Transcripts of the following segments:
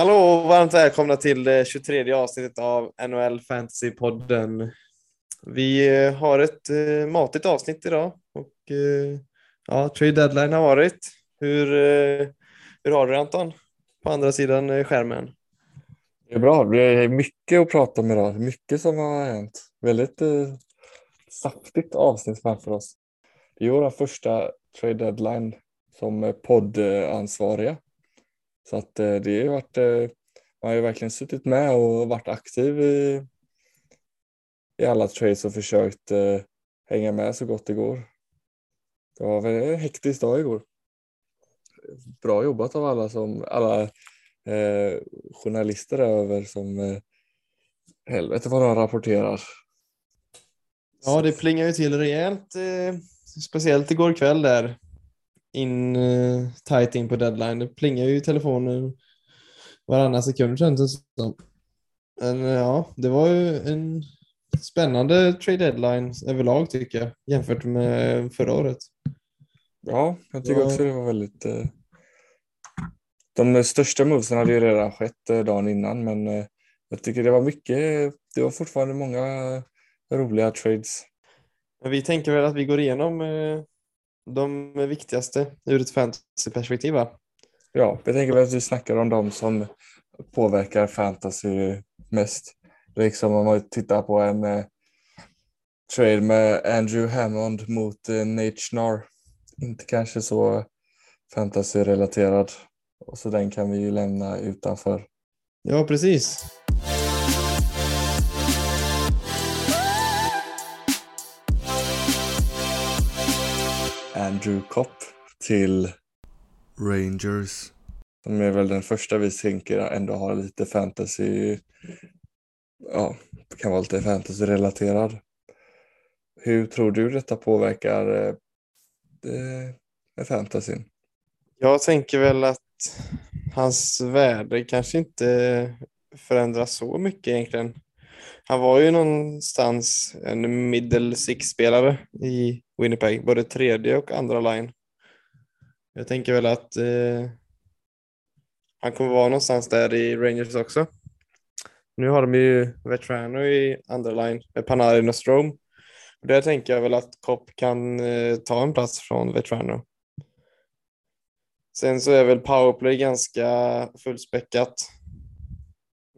Hallå och varmt välkomna till det 23 avsnittet av NHL Fantasy-podden. Vi eh, har ett eh, matigt avsnitt idag och eh, ja, trade deadline har varit. Hur, eh, hur har du det Anton? På andra sidan eh, skärmen. Det är bra. Det är mycket att prata om idag. Mycket som har hänt. Väldigt eh, saftigt avsnitt framför oss. Det är vår första trade deadline som poddansvariga. Så att eh, det har varit, eh, man har ju verkligen suttit med och varit aktiv i, i alla trades och försökt eh, hänga med så gott det går. Det var väl en hektisk dag igår. Bra jobbat av alla som alla eh, journalister över som eh, helvete vad de rapporterar. Ja, det plingar ju till rejält, eh, speciellt igår kväll där in uh, tight in på deadline. Det plingar ju telefonen varannan sekund känns det som. Men uh, ja, det var ju en spännande trade deadline överlag tycker jag jämfört med förra året. Ja, jag tycker också det var väldigt... Uh, de största movesen hade ju redan skett dagen innan men jag tycker det var mycket, det var fortfarande många roliga trades. Vi tänker väl att vi går igenom de viktigaste ur ett fantasyperspektiv va? Ja, jag tänker väl att vi snackar om de som påverkar fantasy mest. Liksom om man tittar på en eh, trade med Andrew Hammond mot eh, Nate Schnarr. Inte kanske så fantasy-relaterad. Och så den kan vi ju lämna utanför. Ja, precis. Andrew Kopp till Rangers. Som är väl den första vi tänker ändå har lite fantasy, ja, kan vara lite fantasy-relaterad. Hur tror du detta påverkar eh, eh, fantasyn? Jag tänker väl att hans värde kanske inte förändras så mycket egentligen. Han var ju någonstans en middle six-spelare i Winnipeg, både tredje och andra line. Jag tänker väl att eh, han kommer vara någonstans där i Rangers också. Nu har de ju Vetrano i andra line med Panarin och Strom. där tänker jag väl att Kopp kan eh, ta en plats från Vetrano. Sen så är väl powerplay ganska fullspäckat.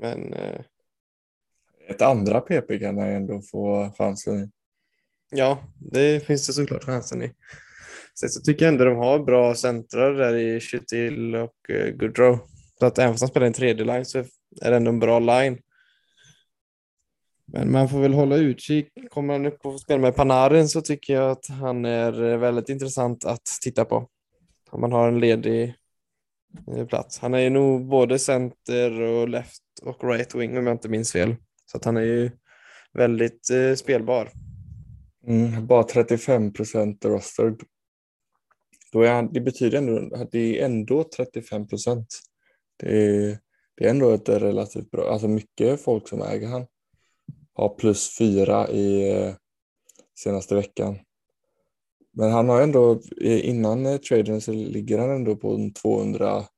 Men eh, ett andra PP kan han ändå få chansen i. Ja, det finns det såklart chansen i. Sen så tycker jag ändå de har bra centrar där i Chytil och eh, Goodrow. Så att även fast han spelar en tredje line så är det ändå en bra line. Men man får väl hålla utkik. Kommer han upp och spela med Panarin så tycker jag att han är eh, väldigt intressant att titta på. Om man har en ledig eh, plats. Han är ju nog både center och left och right wing om jag inte minns fel. Så att han är ju väldigt eh, spelbar. Mm, bara 35 procent roster. Då är han, det betyder ändå att det är ändå 35 procent. Det är, det är ändå ett relativt bra, alltså mycket folk som äger han har plus fyra i eh, senaste veckan. Men han har ändå, eh, innan eh, traden så ligger han ändå på en 202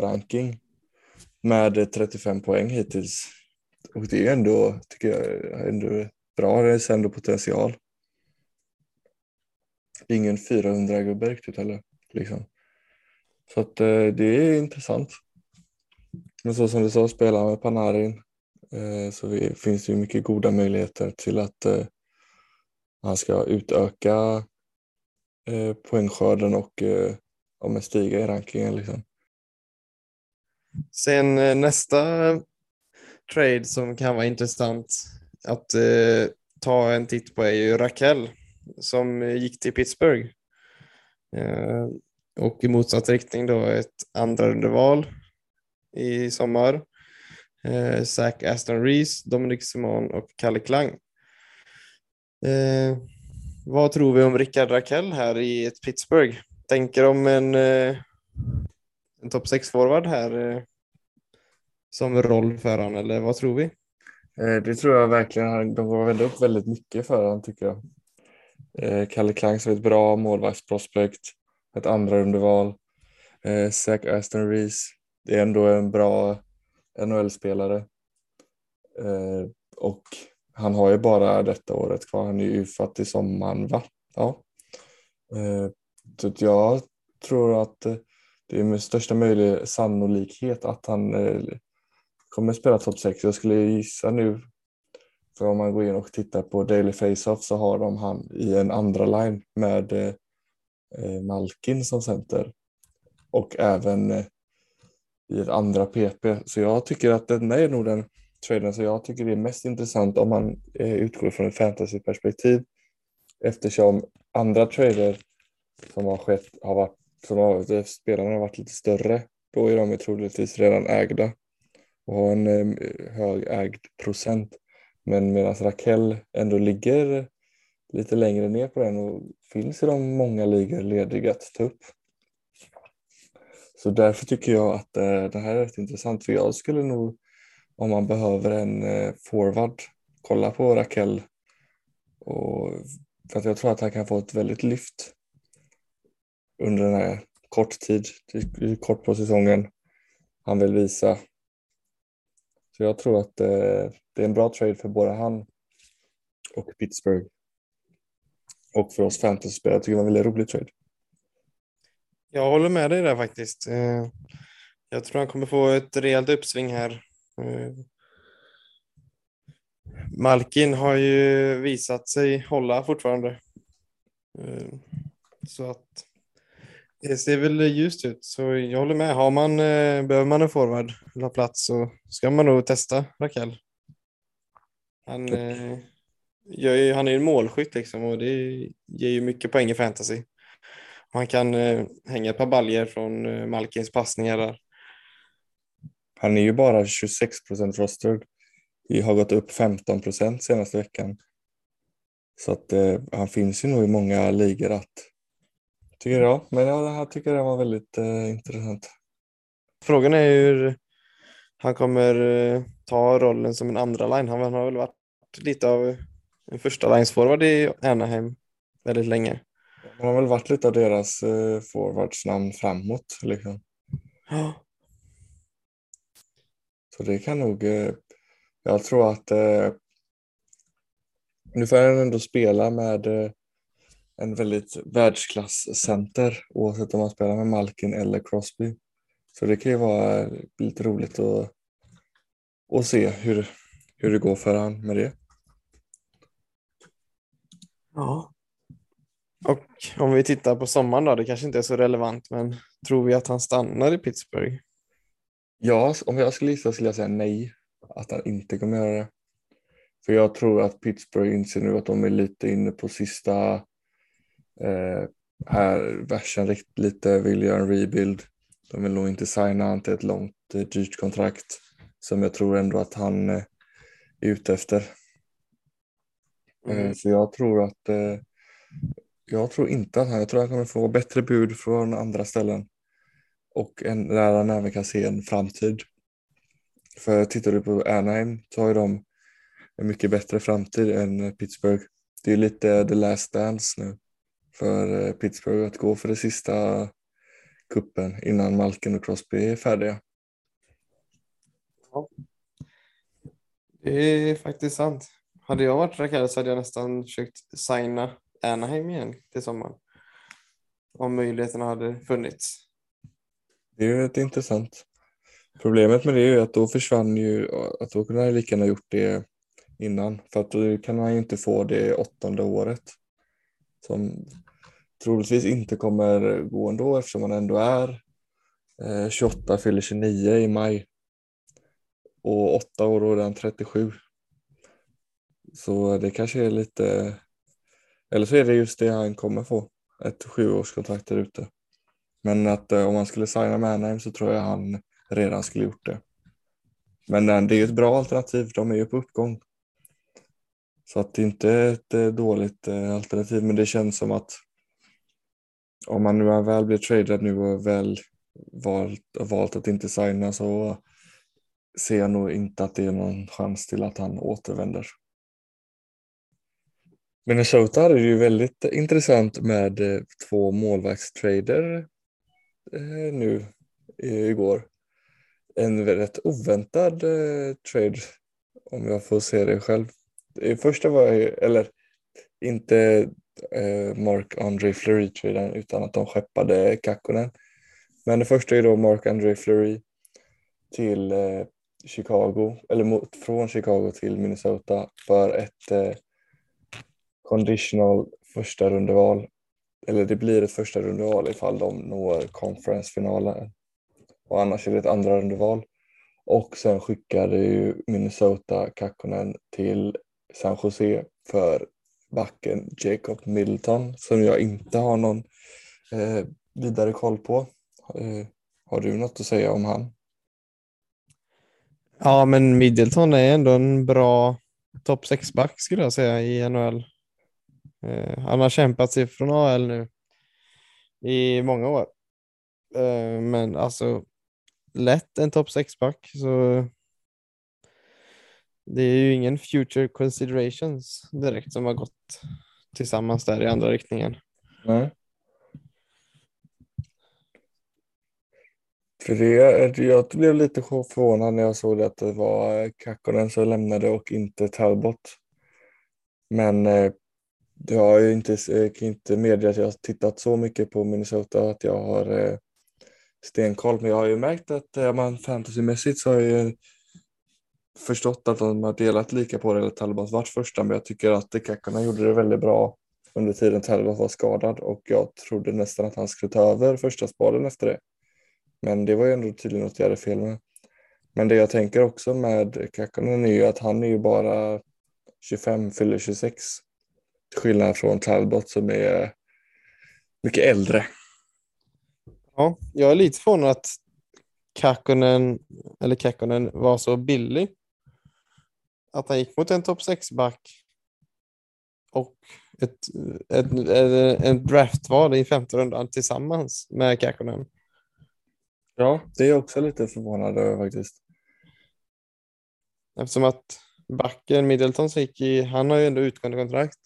ranking med 35 poäng hittills och det är ändå, tycker jag, ändå bra. Det är ändå potential. Ingen 400-gubbe riktigt heller. Liksom. Så att eh, det är intressant. Men så som du sa, spela med Panarin eh, så vi, finns det ju mycket goda möjligheter till att eh, han ska utöka eh, poängskörden och eh, ja, stiga i rankingen. Liksom. Sen eh, nästa trade som kan vara intressant att eh, ta en titt på är ju Raquel som gick till Pittsburgh. Eh, och i motsatt riktning då ett andra underval i sommar. Eh, Zach Aston Rees, Dominic Simon och Kalle Klang. Eh, vad tror vi om Rickard Raquel här i ett Pittsburgh? Tänker om en, eh, en topp 6-forward här eh, som roll för honom, eller vad tror vi? Eh, det tror jag verkligen. De gav väl upp väldigt mycket för honom tycker jag. Eh, Kalle Klang som ett bra målvaktsprospekt, ett andra underval. Eh, Zach Aston Reese, det är ändå en bra NHL-spelare. Och han har ju bara detta året kvar. Han är ju UFA till sommaren, va? Ja. Så jag tror att det är med största möjliga sannolikhet att han kommer spela topp 6. Jag skulle gissa nu, för om man går in och tittar på Daily Face-Off så har de han i en andra line med eh, eh Malkin som center och även eh, i ett andra PP. Så jag tycker att den är nog den traden som jag tycker är mest intressant om man eh, utgår från ett fantasyperspektiv eftersom andra trader som har skett har varit som har, spelarna har varit lite större. Då är de troligtvis redan ägda och har en eh, hög ägd procent. Men medan Raquel ändå ligger lite längre ner på den och finns i de många ligor lediga att ta upp. Så därför tycker jag att eh, det här är rätt intressant för jag skulle nog om man behöver en eh, forward kolla på Raquel och för att jag tror att han kan få ett väldigt lyft under den här kort tid, kort på säsongen han vill visa. Så jag tror att eh, det är en bra trade för både han och Pittsburgh. Och för oss fantasyspelare jag tycker det var en väldigt rolig trade. Jag håller med dig där faktiskt. Eh, jag tror han kommer få ett rejält uppsving här. Eh, Malkin har ju visat sig hålla fortfarande. Eh, så att det ser väl ljust ut, så jag håller med. Har man, behöver man en forward vill ha plats så ska man nog testa Raquel. Han, ju, han är ju en målskytt liksom och det ger ju mycket poäng i fantasy. Han kan eh, hänga ett par baljer från eh, Malkins passningar där. Han är ju bara 26 procent rostered. Vi har gått upp 15 procent senaste veckan. Så att eh, han finns ju nog i många ligor att tycker jag. Men ja, jag tycker det var väldigt eh, intressant. Frågan är hur han kommer eh, ta rollen som en andra line. Han har väl varit lite av en första lines forward i Anaheim väldigt länge. Han har väl varit lite av deras eh, forwardsnamn framåt. Liksom. Ja. Så det kan nog, eh, jag tror att eh, nu får han ändå spela med eh, en väldigt världsklasscenter oavsett om man spelar med Malkin eller Crosby. Så det kan ju vara lite roligt att, att se hur, hur det går för han med det. Ja. Och om vi tittar på sommaren då, det kanske inte är så relevant, men tror vi att han stannar i Pittsburgh? Ja, om jag skulle gissa skulle jag säga nej, att han inte kommer göra det. För jag tror att Pittsburgh inser nu att de är lite inne på sista eh, här versen lite vill göra en rebuild. De vill nog inte signa han till ett långt eh, dyrt kontrakt som jag tror ändå att han eh, är ute efter. Mm. Så jag tror att jag tror inte att han, jag tror att han kommer få bättre bud från andra ställen och en, där han även kan se en framtid. För tittar du på Anaheim så har ju de en mycket bättre framtid än Pittsburgh. Det är lite the last dance nu för eh, Pittsburgh att gå för det sista kuppen innan Malkin och Crosby är färdiga. Ja. Det är faktiskt sant. Hade jag varit Raquel så hade jag nästan försökt signa Anaheim igen till sommaren. Om möjligheterna hade funnits. Det är ju ett intressant. Problemet med det är ju att då försvann ju, att då kunde han lika gärna gjort det innan. För att då kan han ju inte få det åttonde året. Som troligtvis inte kommer gå ändå eftersom han ändå är eh, 28, fyller 29 i maj. Och åtta år då är han 37. Så det kanske är lite eller så är det just det han kommer få, ett sjuårskontrakt där ute. Men att eh, om han skulle signa med Anaheim så tror jag han redan skulle gjort det. Men eh, det är ett bra alternativ, de är ju på uppgång. Så att det inte är ett dåligt alternativ, men det känns som att om man nu väl blir tradad nu och väl valt, valt att inte signa så ser jag nog inte att det är någon chans till att han återvänder. Minnesota hade det ju väldigt intressant med eh, två målvaktstrader eh, nu igår. en rätt oväntad eh, trade om jag får se det själv. Det första var ju, eller inte eh, Mark Andre Fleury traden utan att de skeppade Kakkonen. Men det första är då Mark Andre Fleury till eh, Chicago, eller mot, från Chicago till Minnesota för ett eh, conditional första rundeval. Eller det blir ett första rundeval ifall de når conference-finalen. Och annars är det ett andra rundeval. Och sen skickade ju Minnesota Kakkonen till San Jose för backen Jacob Middleton som jag inte har någon eh, vidare koll på. Eh, har du något att säga om han? Ja, men Middleton är ändå en bra topp 6-back skulle jag säga i NHL. Eh, han har kämpat sig från AL nu i många år. Eh, men alltså lätt en topp 6-back så det är ju ingen future considerations direkt som har gått tillsammans där i andra riktningen. Nej. För det, jag blev lite förvånad när jag såg att det var eh, Kakkonen som lämnade och inte Talbot. Men eh, jag har ju inte, kan eh, inte medge att jag har tittat så mycket på Minnesota att jag har stenkoll. Men jag har ju märkt att man fantasymässigt så har jag ju förstått att de har delat lika på det, eller Talbot varit första, men jag tycker att Kakkonen gjorde det väldigt bra under tiden Talbot var skadad och jag trodde nästan att han skulle ta över första spaden efter det. Men det var ju ändå tydligen något jag hade fel med. Men det jag tänker också med Kakkonen är ju att han är ju bara 25, fyller 26. Till skillnad från Talbot som är mycket äldre. Ja, jag är lite förvånad att Kakkonen, eller Kakkonen var så billig. Att han gick mot en topp 6-back och ett, ett, ett, ett draftval i femte rundan tillsammans med Kakkonen. Ja, det är jag också lite förvånad över faktiskt. Eftersom att backen Middleton gick i, han har ju ändå utgående kontrakt.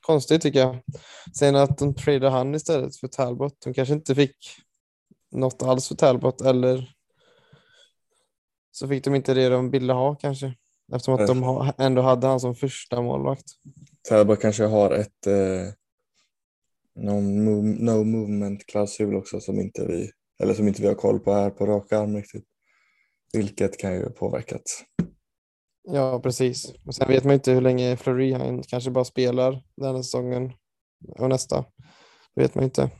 Konstigt tycker jag. Sen att de tradade han istället för Talbot. De kanske inte fick något alls för Talbot eller så fick de inte det de ville ha kanske. Eftersom att de ändå hade han som första målvakt. Talbot kanske har ett eh, no, no movement-klausul också som inte vi eller som inte vi har koll på här på rak arm riktigt. Vilket kan ju påverkat. Ja, precis. Och sen vet man inte hur länge Fleury han kanske bara spelar den här säsongen och nästa. Det vet man inte.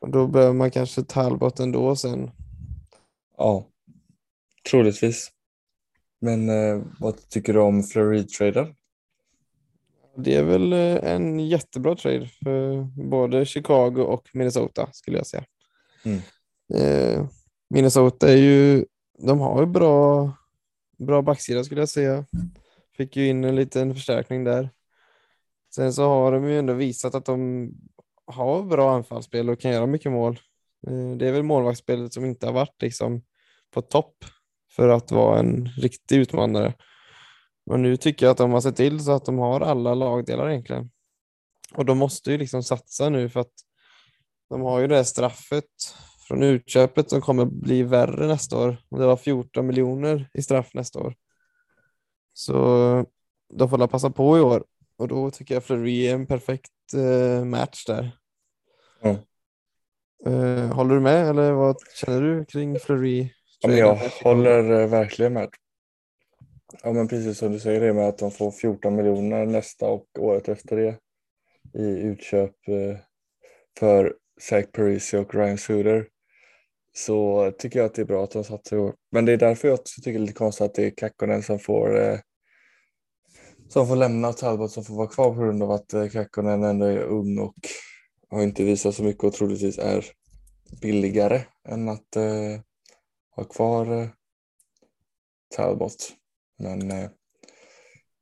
Och då behöver man kanske Talbot ändå sen. Ja, troligtvis. Men eh, vad tycker du om Fleury-traden? Det är väl eh, en jättebra trade för både Chicago och Minnesota skulle jag säga. Mm. Eh, Minnesota är ju, de har ju bra, bra backsida skulle jag säga. Fick ju in en liten förstärkning där. Sen så har de ju ändå visat att de har bra anfallsspel och kan göra mycket mål. Eh, det är väl målvaktsspelet som inte har varit liksom på topp för att vara en riktig utmanare. Men nu tycker jag att de har sett till så att de har alla lagdelar egentligen. Och de måste ju liksom satsa nu för att de har ju det straffet från utköpet som kommer bli värre nästa år. Det var 14 miljoner i straff nästa år. Så de får passa på i år och då tycker jag Fleury är en perfekt eh, match där. Mm. håller du med eller vad känner du kring Fleury? Ja, jag håller eh, verkligen med. Ja men precis som du säger det med att de får 14 miljoner nästa och året efter det i utköp för Zach Parisi och Ryan Suter så tycker jag att det är bra att de satsar i år. Men det är därför jag tycker det är lite konstigt att det är Kakkonen som får eh, som får lämna och Talbot som får vara kvar på grund av att eh, Kakkonen ändå är ung och har inte visat så mycket och troligtvis är billigare än att eh, ha kvar eh, Talbot. Men eh,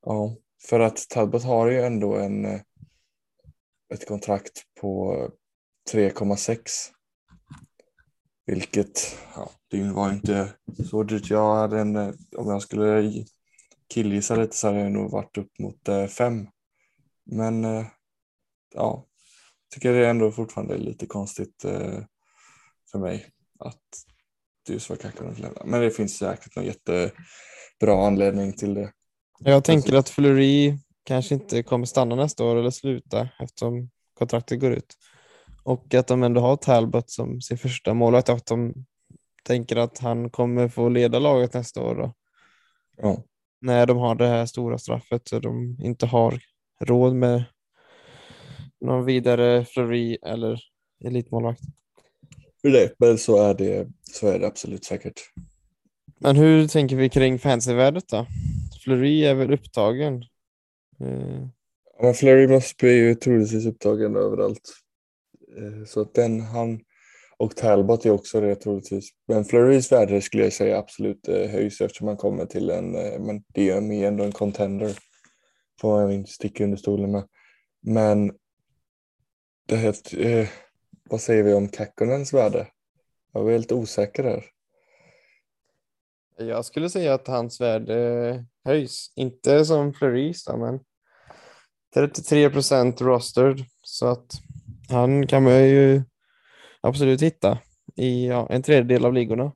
ja, för att Talbot har ju ändå en eh, ett kontrakt på 3,6. Vilket, ja, det var inte så dyrt. Jag hade en, om jag skulle killgissa lite så hade det nog varit upp mot 5. Men ja, tycker det är ändå fortfarande lite konstigt för mig att obvious vad Kakkonen vill lämna. Men det finns säkert någon jättebra anledning till det. Jag tänker att Fleury kanske inte kommer stanna nästa år eller sluta eftersom kontraktet går ut. Och att de ändå har Talbot som sin första målvakt att de tänker att han kommer få leda laget nästa år. Då. Ja. När de har det här stora straffet så de inte har råd med någon vidare Fleury eller elitmålvakt. Nej, men så är, det, så är det absolut säkert. Men hur tänker vi kring fantasyvärdet då? Fleury är väl upptagen? Eh, Ja, Mosby är ju troligtvis upptagen överallt. Eh, Så att den, han och Talbot är också det troligtvis. Men Flurrys värde skulle jag säga absolut eh, höjs eftersom han kommer till en, men det är ju ändå en contender. Får man inte sticka under stolen med. Men det här, vad säger vi om Kakkonens värde? Jag är helt osäker där. Jag skulle säga att hans värde höjs. Inte som Fleurys, då, men 33 procent rostered. Så att han kan man ju absolut hitta i ja, en tredjedel av ligorna.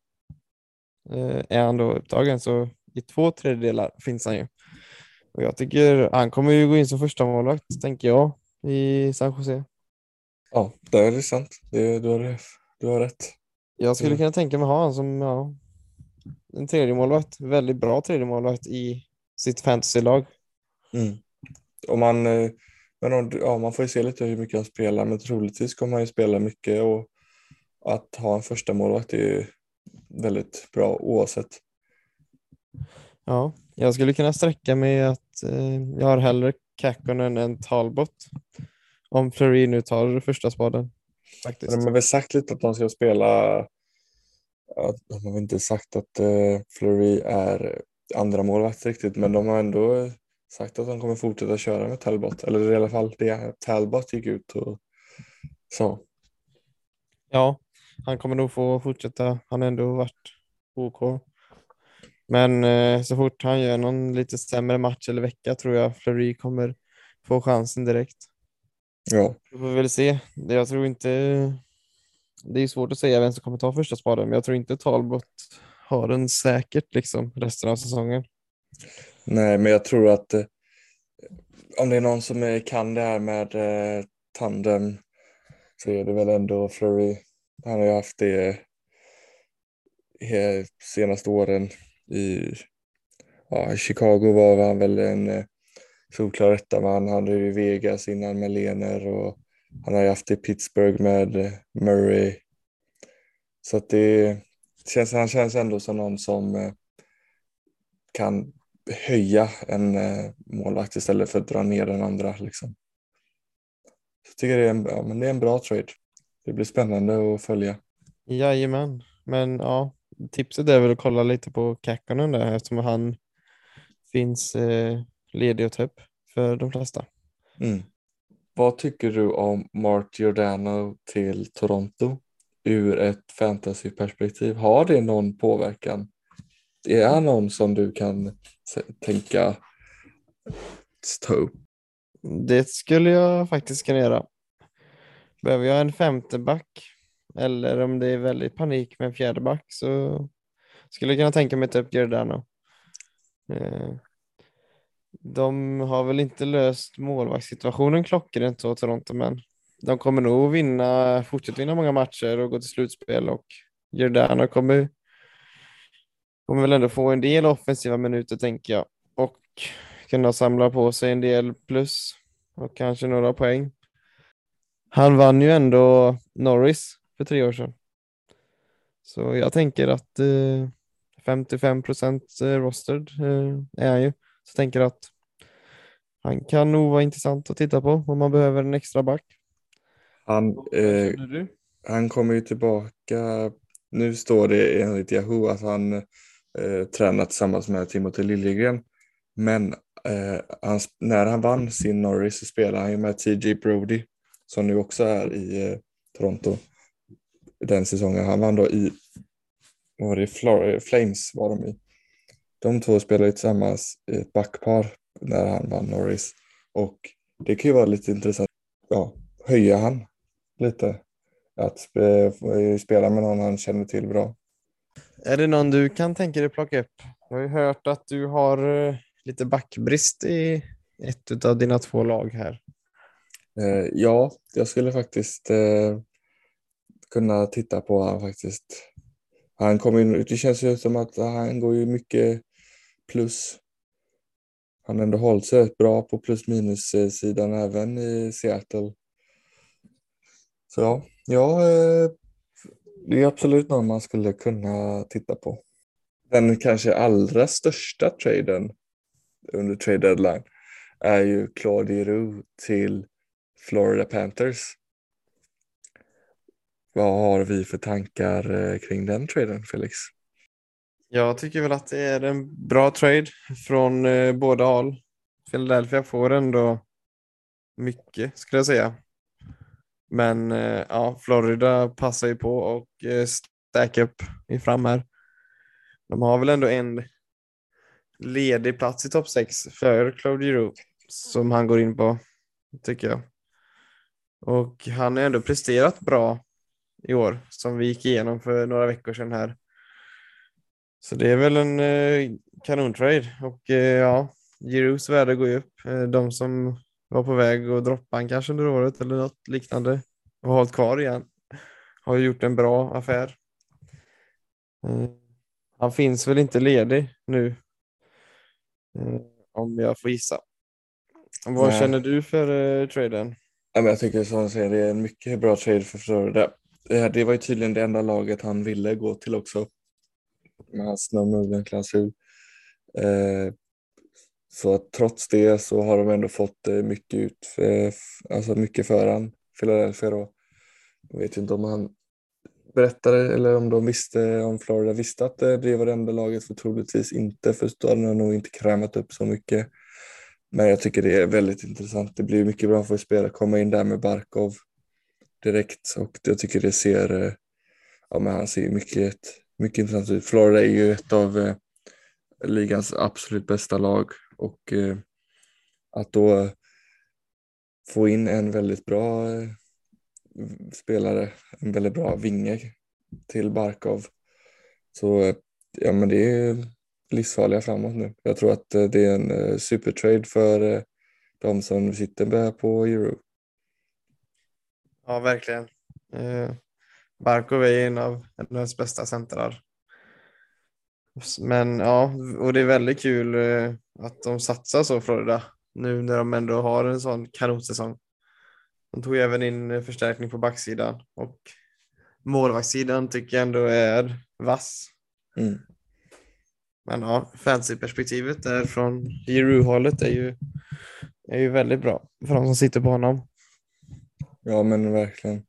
Eh, är han då upptagen så i två tredjedelar finns han ju. Och jag tycker han kommer ju gå in som första målvakt tänker jag i San Jose. Ja, det är sant. Det, du, har, du har rätt. Jag skulle Mm. kunna tänka mig ha honom som ja, en tredje målvakt. Väldigt bra tredje målvakt i sitt fantasylag. Mm. Om man, eh, men ja, man får ju se lite hur mycket han spelar, men troligtvis kommer han ju spela mycket och att ha en första målvakt är ju väldigt bra oavsett. Ja, jag skulle kunna sträcka mig att eh, jag har hellre Kakkonen än Talbot. Om Fleury nu tar första spaden. Faktiskt. Men de har väl sagt lite att de ska spela, att de har väl inte sagt att uh, Fleury är andra målvakt riktigt, men de har ändå sagt att de kommer fortsätta köra med Talbot, eller i alla fall det Talbot gick ut och sa. Ja, han kommer nog få fortsätta. Han har ändå varit OK. Men eh, så fort han gör någon lite sämre match eller vecka tror jag Fleury kommer få chansen direkt. Ja, Vi får väl se. Jag tror inte... Det är svårt att säga vem som kommer ta första spaden, men jag tror inte Talbot har den säkert liksom resten av säsongen. nej, men jag tror att eh, om det är någon som kan det här med eh, tandem så är det väl ändå Fleury. Han har ju haft det eh, senaste åren i ja, Chicago var han väl en solklar etta, men han hade ju Vegas innan med Lener och han har ju haft det i Pittsburgh med eh, Murray. Så att det känns, han känns ändå som någon som eh, kan höja en eh, målvakt istället för att dra ner den andra. Liksom. Så jag tycker det är, en, ja, men det är en bra trade. Det blir spännande att följa. Jajamän, men ja, tipset är väl att kolla lite på Kakkonen där eftersom han finns eh, ledig och upp för de flesta. Mm. Vad tycker du om Mark Giordano till Toronto ur ett fantasyperspektiv? Har det någon påverkan? Är han någon som du kan tänka ta upp? Det skulle jag faktiskt kunna göra. Behöver jag en femte back eller om det är väldigt panik med en fjärde back så skulle jag kunna tänka mig att ta upp Giordano. De har väl inte löst målvaktssituationen klockrent så Toronto, men de kommer nog vinna, fortsätta vinna många matcher och gå till slutspel och Giordano kommer, kommer väl ändå få en del offensiva minuter tänker jag och kunna samla på sig en del plus och kanske några poäng. Han vann ju ändå Norris för tre år sedan. Så jag tänker att eh, 55 procent eh, rostered eh, är han ju. Så jag tänker att han kan nog vara intressant att titta på om man behöver en extra back. Han, eh, han kommer ju tillbaka. Nu står det enligt Yahoo att han eh, tränar tillsammans med Timothy Liljegren. Men eh, han, när han vann sin Norris så spelade han ju med TJ Brody som nu också är i eh, Toronto den säsongen. Han vann då i var det, Flames var de i. De två spelade tillsammans i ett backpar när han vann Norris. Och det kan ju vara lite intressant. Ja, höja han lite. Att spe, spela med någon han känner till bra. Är det någon du kan tänka dig plocka upp? Jag har ju hört att du har eh, lite backbrist i ett av dina två lag här. Eh, ja, jag skulle faktiskt eh, kunna titta på honom faktiskt. Han kommer in, det känns ju som att han går ju mycket plus. Han har ändå hållit sig rätt bra på plus minus-sidan eh, även i Seattle. Så ja, ja eh, det är absolut någon man skulle kunna titta på. Den kanske allra största traden under trade deadline är ju Claude Giroux till Florida Panthers. Vad har vi för tankar eh, kring den traden, Felix? Jag tycker väl att det är en bra trade från eh, båda håll. Philadelphia får ändå mycket skulle jag säga. Men eh, ja, Florida passar ju på och eh, stack upp i fram här. De har väl ändå en ledig plats i topp 6 för Claude Giroux som han går in på, tycker jag. Och han har ändå presterat bra i år som vi gick igenom för några veckor sedan här. Så det är väl en eh, kanontrade och eh, ja, Giroux värde går ju upp. Eh, de som var på väg att droppa han kanske under året eller något liknande och har hållit kvar igen har gjort en bra affär. Eh, han finns väl inte ledig nu eh, om jag får gissa. Vad Nej. känner du för uh, traden? Ja, men jag tycker som du säger, det är en mycket bra trade för Florida. Det, det var ju tydligen det enda laget han ville gå till också. Med hans no movement klausul. Eh, så att trots det så har de ändå fått eh, mycket ut, eh, för, alltså mycket för han, Philadelphia då. Jag vet inte om han berättade eller om de visste, om Florida visste att eh, det var det enda laget, för troligtvis inte, för då hade han nog inte krämat upp så mycket. Men jag tycker det är väldigt intressant. Det blir mycket bra för spelare att komma in där med Barkov direkt och jag tycker det ser, ja men han ser mycket, mycket intressant ut. Florida är ju ett av eh, ligans absolut bästa lag och eh, att då få in en väldigt bra eh, spelare, en väldigt bra vinge till Barkov så eh, ja men det är livsfarliga framåt nu. Jag tror att eh, det är en eh, supertrade för eh, de som sitter på euro. Ja, verkligen. Barkov är en av NHLs bästa centrar. Men ja, och det är väldigt kul eh, att de satsar så Florida nu när de ändå har en sån kanonsäsong. De tog även in förstärkning på backsidan och målvaktssidan tycker jag ändå är vass. Mm. Men ja, fantasy-perspektivet där från Giroux-hållet är ju, är ju väldigt bra för de som sitter på honom. Ja men verkligen.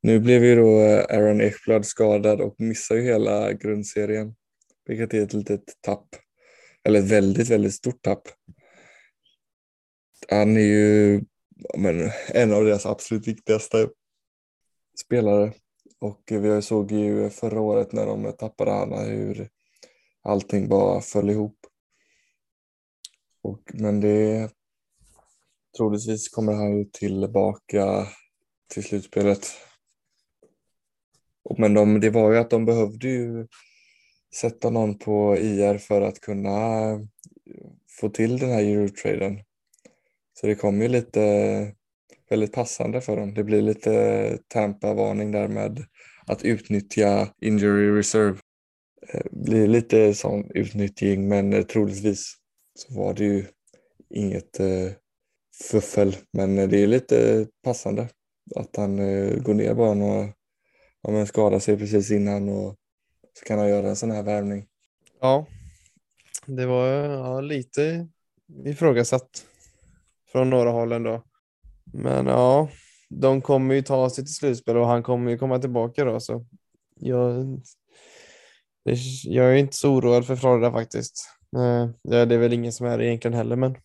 Nu blev ju då eh, Aaron Ekblad skadad och missar ju hela grundserien. Vilket är ett litet tapp. Eller ett väldigt, väldigt stort tapp. Han är ju men, en av deras absolut viktigaste spelare. Och vi såg ju förra året när de tappade Hanna hur allting bara föll ihop. Och, men det troligtvis kommer han ju tillbaka till slutspelet. Men de, det var ju att de behövde ju sätta någon på IR för att kunna eh, få till den här Eurotraden. Så det kom ju lite väldigt passande för dem. Det blir lite Tampa-varning där med att utnyttja injury reserve. Eh, det blir lite sån utnyttjning men eh, troligtvis så var det ju inget fuffel. Men det är lite passande att han eh, går ner bara några, om han skadar sig precis innan och så kan han göra en sån här värvning. Ja, det var ja, lite ifrågasatt från några håll ändå. Men ja, de kommer ju ta sig till slutspel och han kommer ju komma tillbaka då. Så jag, jag är inte så oroad för Florida faktiskt. Eh, det är väl ingen som är det egentligen heller, men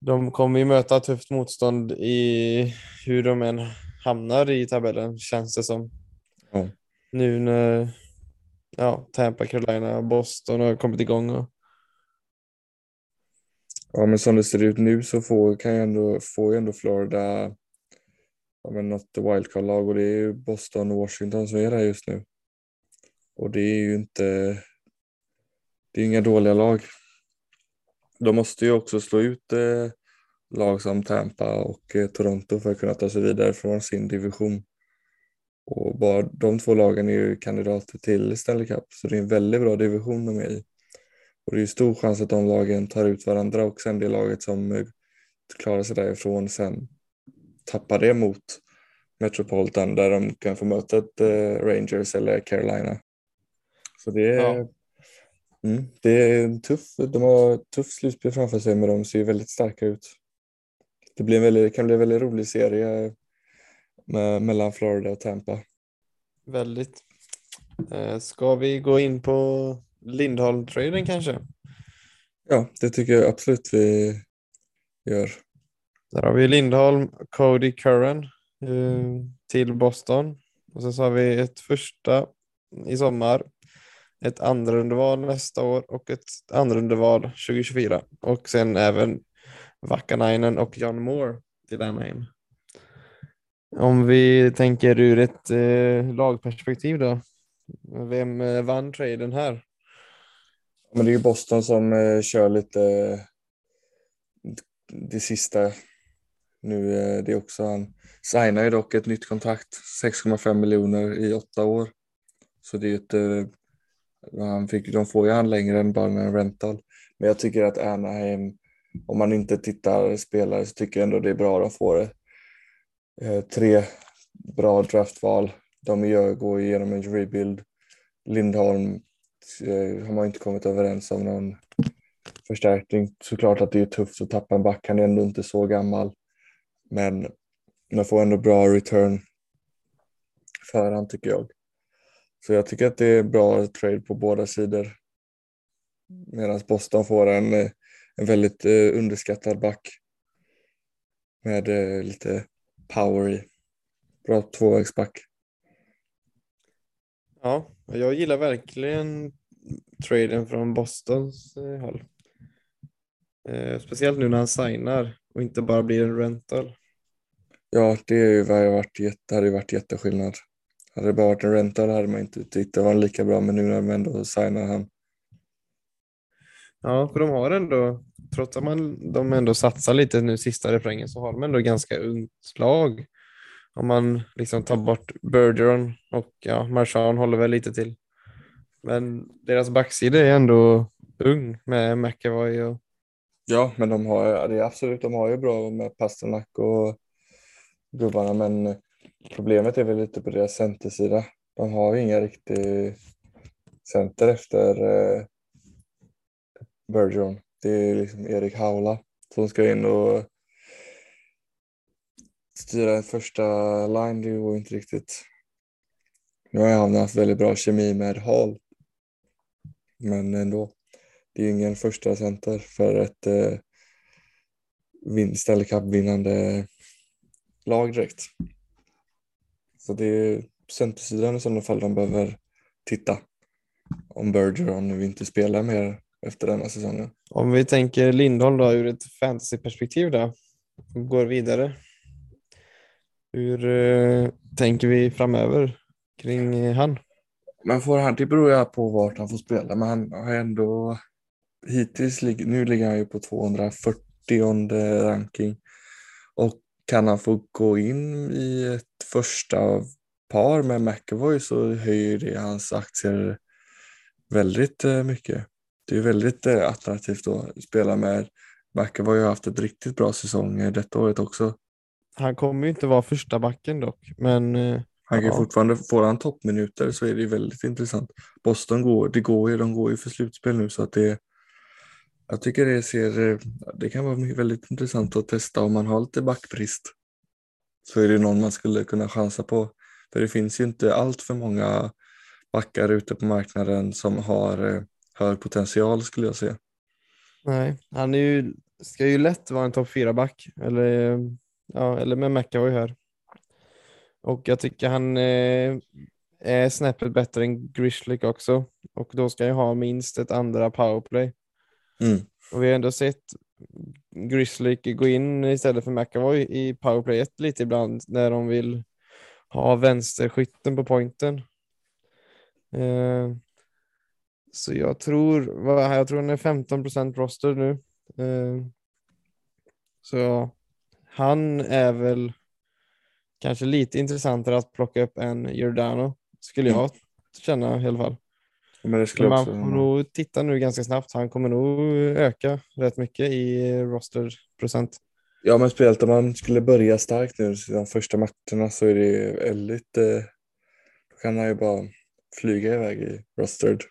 de kommer ju möta tufft motstånd i hur de än hamnar i tabellen känns det som. Ja. Nu när ja, Tampa, Carolina, Boston har kommit igång. Och, Ja, men som det ser ut nu så får, kan ju ändå, får ju ändå Florida ja, men något wildcard-lag och det är ju Boston och Washington som är där just nu. Och det är ju inte, det är inga dåliga lag. De måste ju också slå ut eh, lag som Tampa och eh, Toronto för att kunna ta sig vidare från sin division. Och bara de två lagen är ju kandidater till Stanley Cup så det är en väldigt bra division de är i. Och det är ju stor chans att de lagen tar ut varandra och sen det laget som eh, klarar sig därifrån sen tappar det mot Metropolitan där de kan få möta ett eh, Rangers eller Carolina. Så det är, Ja mm, det är en tuff, de har ett tufft slutspel framför sig men de ser väldigt starka ut. Det, blir en väldigt, kan bli en väldigt rolig serie med, mellan Florida och Tampa. Väldigt. Eh, Ska vi gå in på Lindholm-traden kanske? Ja, det tycker jag absolut vi gör. Där har vi Lindholm, Cody Curran eh, till Boston. Och sen så har vi ett första i sommar, ett andra underval nästa år och ett andra underval 2024. Och sen även Vakanainen och John Moore till Anaheim. Om vi tänker ur ett eh, lagperspektiv då. Vem eh, vann traden här? Men det är ju Boston som eh, kör lite det sista nu. Eh, det är också han signar ju dock ett nytt kontrakt, 6,5 miljoner i åtta år. Så det är ju ett, eh, han fick, de får ju han längre än bara en rental. Men jag tycker att Anaheim, om man inte tittar spelare så tycker jag ändå det är bra de får det. Eh, tre bra draftval. De gör, går igenom en rebuild. Lindholm eh, har man inte kommit överens om någon förstärkning. Såklart att det är tufft att tappa en back, han är ändå inte så gammal. Men man får ändå bra return för han tycker jag. Så jag tycker att det är bra trade på båda sidor. Medan Boston får en, eh, en väldigt eh, underskattad back. Med eh, lite power i. Bra tvåvägsback. Ja, jag gillar verkligen traden från Bostons håll. Speciellt nu när han signar och inte bara blir en rental. Ja, det är ju jätte, hade ju varit jätteskillnad. Hade det bara varit en rental hade man inte tyckt det var lika bra, men nu när de ändå signar han. Ja, för de har ändå, trots att man, de ändå satsar lite nu sista refrängen, så har de ändå ganska ungt lag. Om man liksom tar bort Bergeron och ja, Marchand håller väl lite till. Men deras backsida är ändå ung med McAvoy och Ja, men de har, det är absolut, de har ju bra med Pasternak och gubbarna, men problemet är väl lite på deras centersida. De har ju inga riktiga center efter eh, Bergeron. Det är liksom Erik Haula som ska in och styra en första line. Det går inte riktigt. Nu har han haft väldigt bra kemi med Hall. Men ändå. Det är ju ingen första center för ett eh, vin- Stanley Cup-vinnande lag direkt. Så det är centersidan i sådana fall de behöver titta. Om Bergeron nu inte spelar mer efter denna säsongen. om vi tänker Lindholm då ur ett fantasyperspektiv då, och går vidare. Hur eh, tänker vi framöver kring eh, han? Men får han, det beror ju på vart han får spela, men han har ändå hittills, nu ligger han ju på 240 ranking och kan han få gå in i ett första par med McAvoy så höjer det hans aktier väldigt eh, mycket. Det är väldigt eh, attraktivt att spela med McAvoy har haft ett riktigt bra säsong detta året också. Han kommer ju inte vara första backen dock, men eh, Han kan Ja. fortfarande, får han toppminuter så är det väldigt intressant. Boston går, det går ju, de går ju för slutspel nu så att det jag tycker det ser, eh, det kan vara väldigt intressant att testa om man har lite backbrist. Så är det någon man skulle kunna chansa på. För det finns ju inte allt för många backar ute på marknaden som har eh, hög potential skulle jag säga. nej, han är ju, ska ju lätt vara en topp fyra back eller, ja, eller med McAvoy här. Och jag tycker han eh, är snäppet bättre än Grishlik också och då ska jag ha minst ett andra powerplay. Mm. Och vi har ändå sett Grizzly gå in istället för McAvoy i powerplay 1 lite ibland när de vill ha vänsterskytten på pointen. Eh, så jag tror, vad, jag tror han är 15% roster nu. Eh, så han är väl kanske lite intressantare att plocka upp än Giordano, skulle jag känna i alla fall. Men Men också... man får nog titta nu ganska snabbt. Han kommer nog öka rätt mycket i rosterprocent. Ja, men speciellt om man skulle börja starkt nu de första matcherna så är det väldigt... Eh, då kan han ju bara flyga iväg i rostered.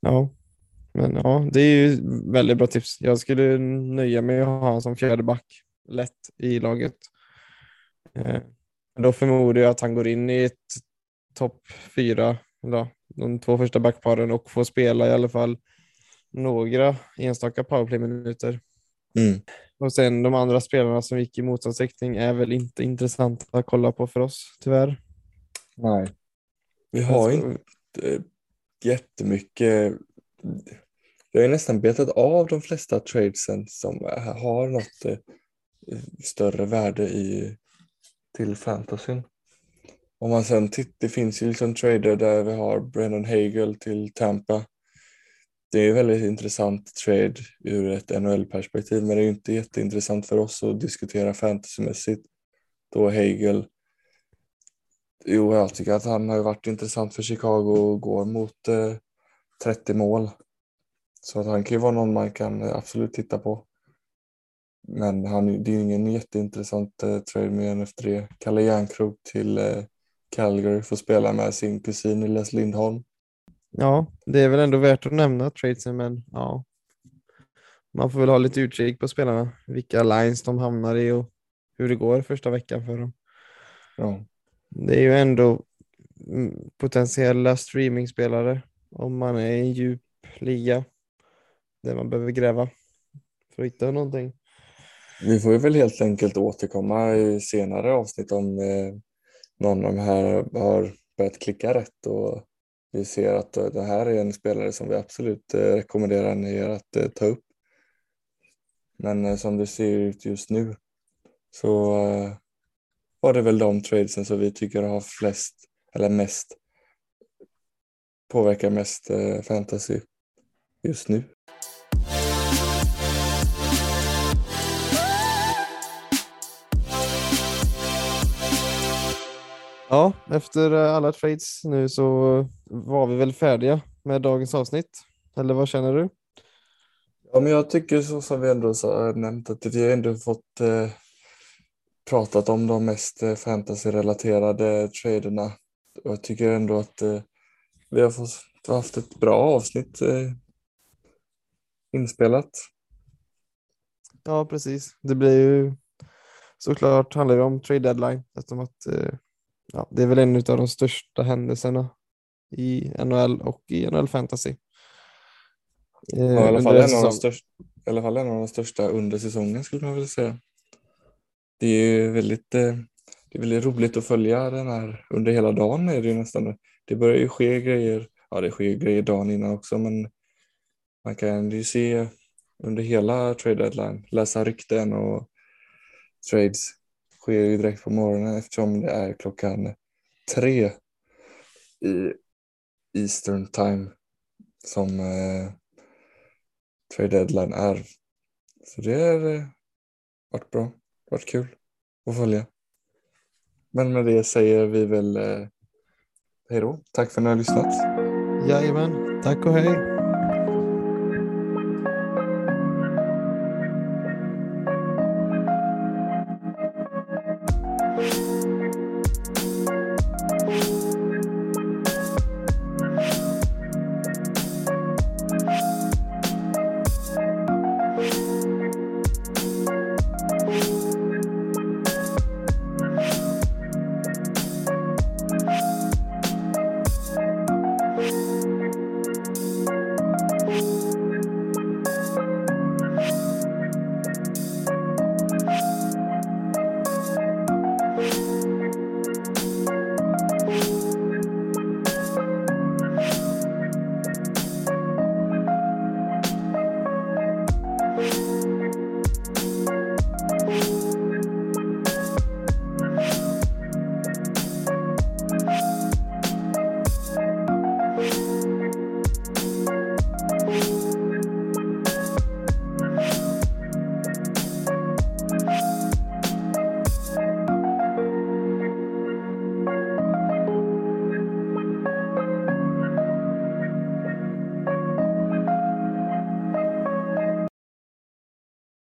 Ja, men ja, det är ju väldigt bra tips. Jag skulle nöja mig att ha honom som fjärde back lätt i laget. Eh, då förmodar jag att han går in i ett topp fyra, eller de två första backparen och får spela i alla fall några enstaka powerplay-minuter. Mm. Och sen de andra spelarna som gick i motsatt riktning är väl inte intressanta att kolla på för oss, tyvärr. Nej. Vi har Alltså, inte jättemycket. Vi har ju nästan betat av de flesta tradesen som har något eh, större värde i, till fantasyn. Om man sen tittar, det finns ju liksom trader där vi har Brennan Hagel till Tampa. Det är ju väldigt intressant trade ur ett NHL-perspektiv men det är ju inte jätteintressant för oss att diskutera fantasymässigt. Då Hagel Jo, jag tycker att han har ju varit intressant för Chicago och går mot eh, 30 mål. Så att han kan ju vara någon man kan absolut titta på. Men han, det är ju ingen jätteintressant eh, trade med en efter det. Kalle Järnkrok till eh, Calgary får spela med sin kusin Elias Lindholm. Ja, det är väl ändå värt att nämna tradesen, men ja. Man får väl ha lite utkik på spelarna, vilka lines de hamnar i och hur det går första veckan för dem. Ja. Det är ju ändå mm, potentiella streamingspelare om man är i en djup liga där man behöver gräva för att hitta någonting. Vi får ju väl helt enkelt återkomma i senare avsnitt om eh, någon av de här har börjat klicka rätt och vi ser att eh, det här är en spelare som vi absolut eh, rekommenderar er att eh, ta upp. Men som det ser ut just nu så var det väl de tradesen som vi tycker har flest eller mest påverkar mest fantasy just nu. Ja, efter eh, alla trades nu så var vi väl färdiga med dagens avsnitt. Eller vad känner du? Ja, men jag tycker så som vi ändå sa, nämnt att vi har ändå fått eh, pratat om de mest eh, fantasy-relaterade traderna. Och jag tycker ändå att eh, vi har fått, haft ett bra avsnitt eh, inspelat. Ja, precis. Det blir ju såklart handlar det om trade deadline eftersom att eh, ja, det är väl en av de största händelserna i NHL och i NHL fantasy. Eh, Ja, I alla, fall en av de största, I alla fall en av de största under säsongen skulle man vilja säga. Det är ju väldigt, eh, det är väldigt roligt att följa den här under hela dagen är det ju nästan. Det börjar ju ske grejer, ja det sker grejer dagen innan också men man kan ju se under hela trade deadline, läsa rykten och trades sker ju direkt på morgonen eftersom det är klockan tre i Eastern time som eh, trade deadline är. Så det har eh, varit bra, varit kul att följa. Men med det säger vi väl eh, hej då. Tack för att ni har lyssnat. Jajamän, tack och hej.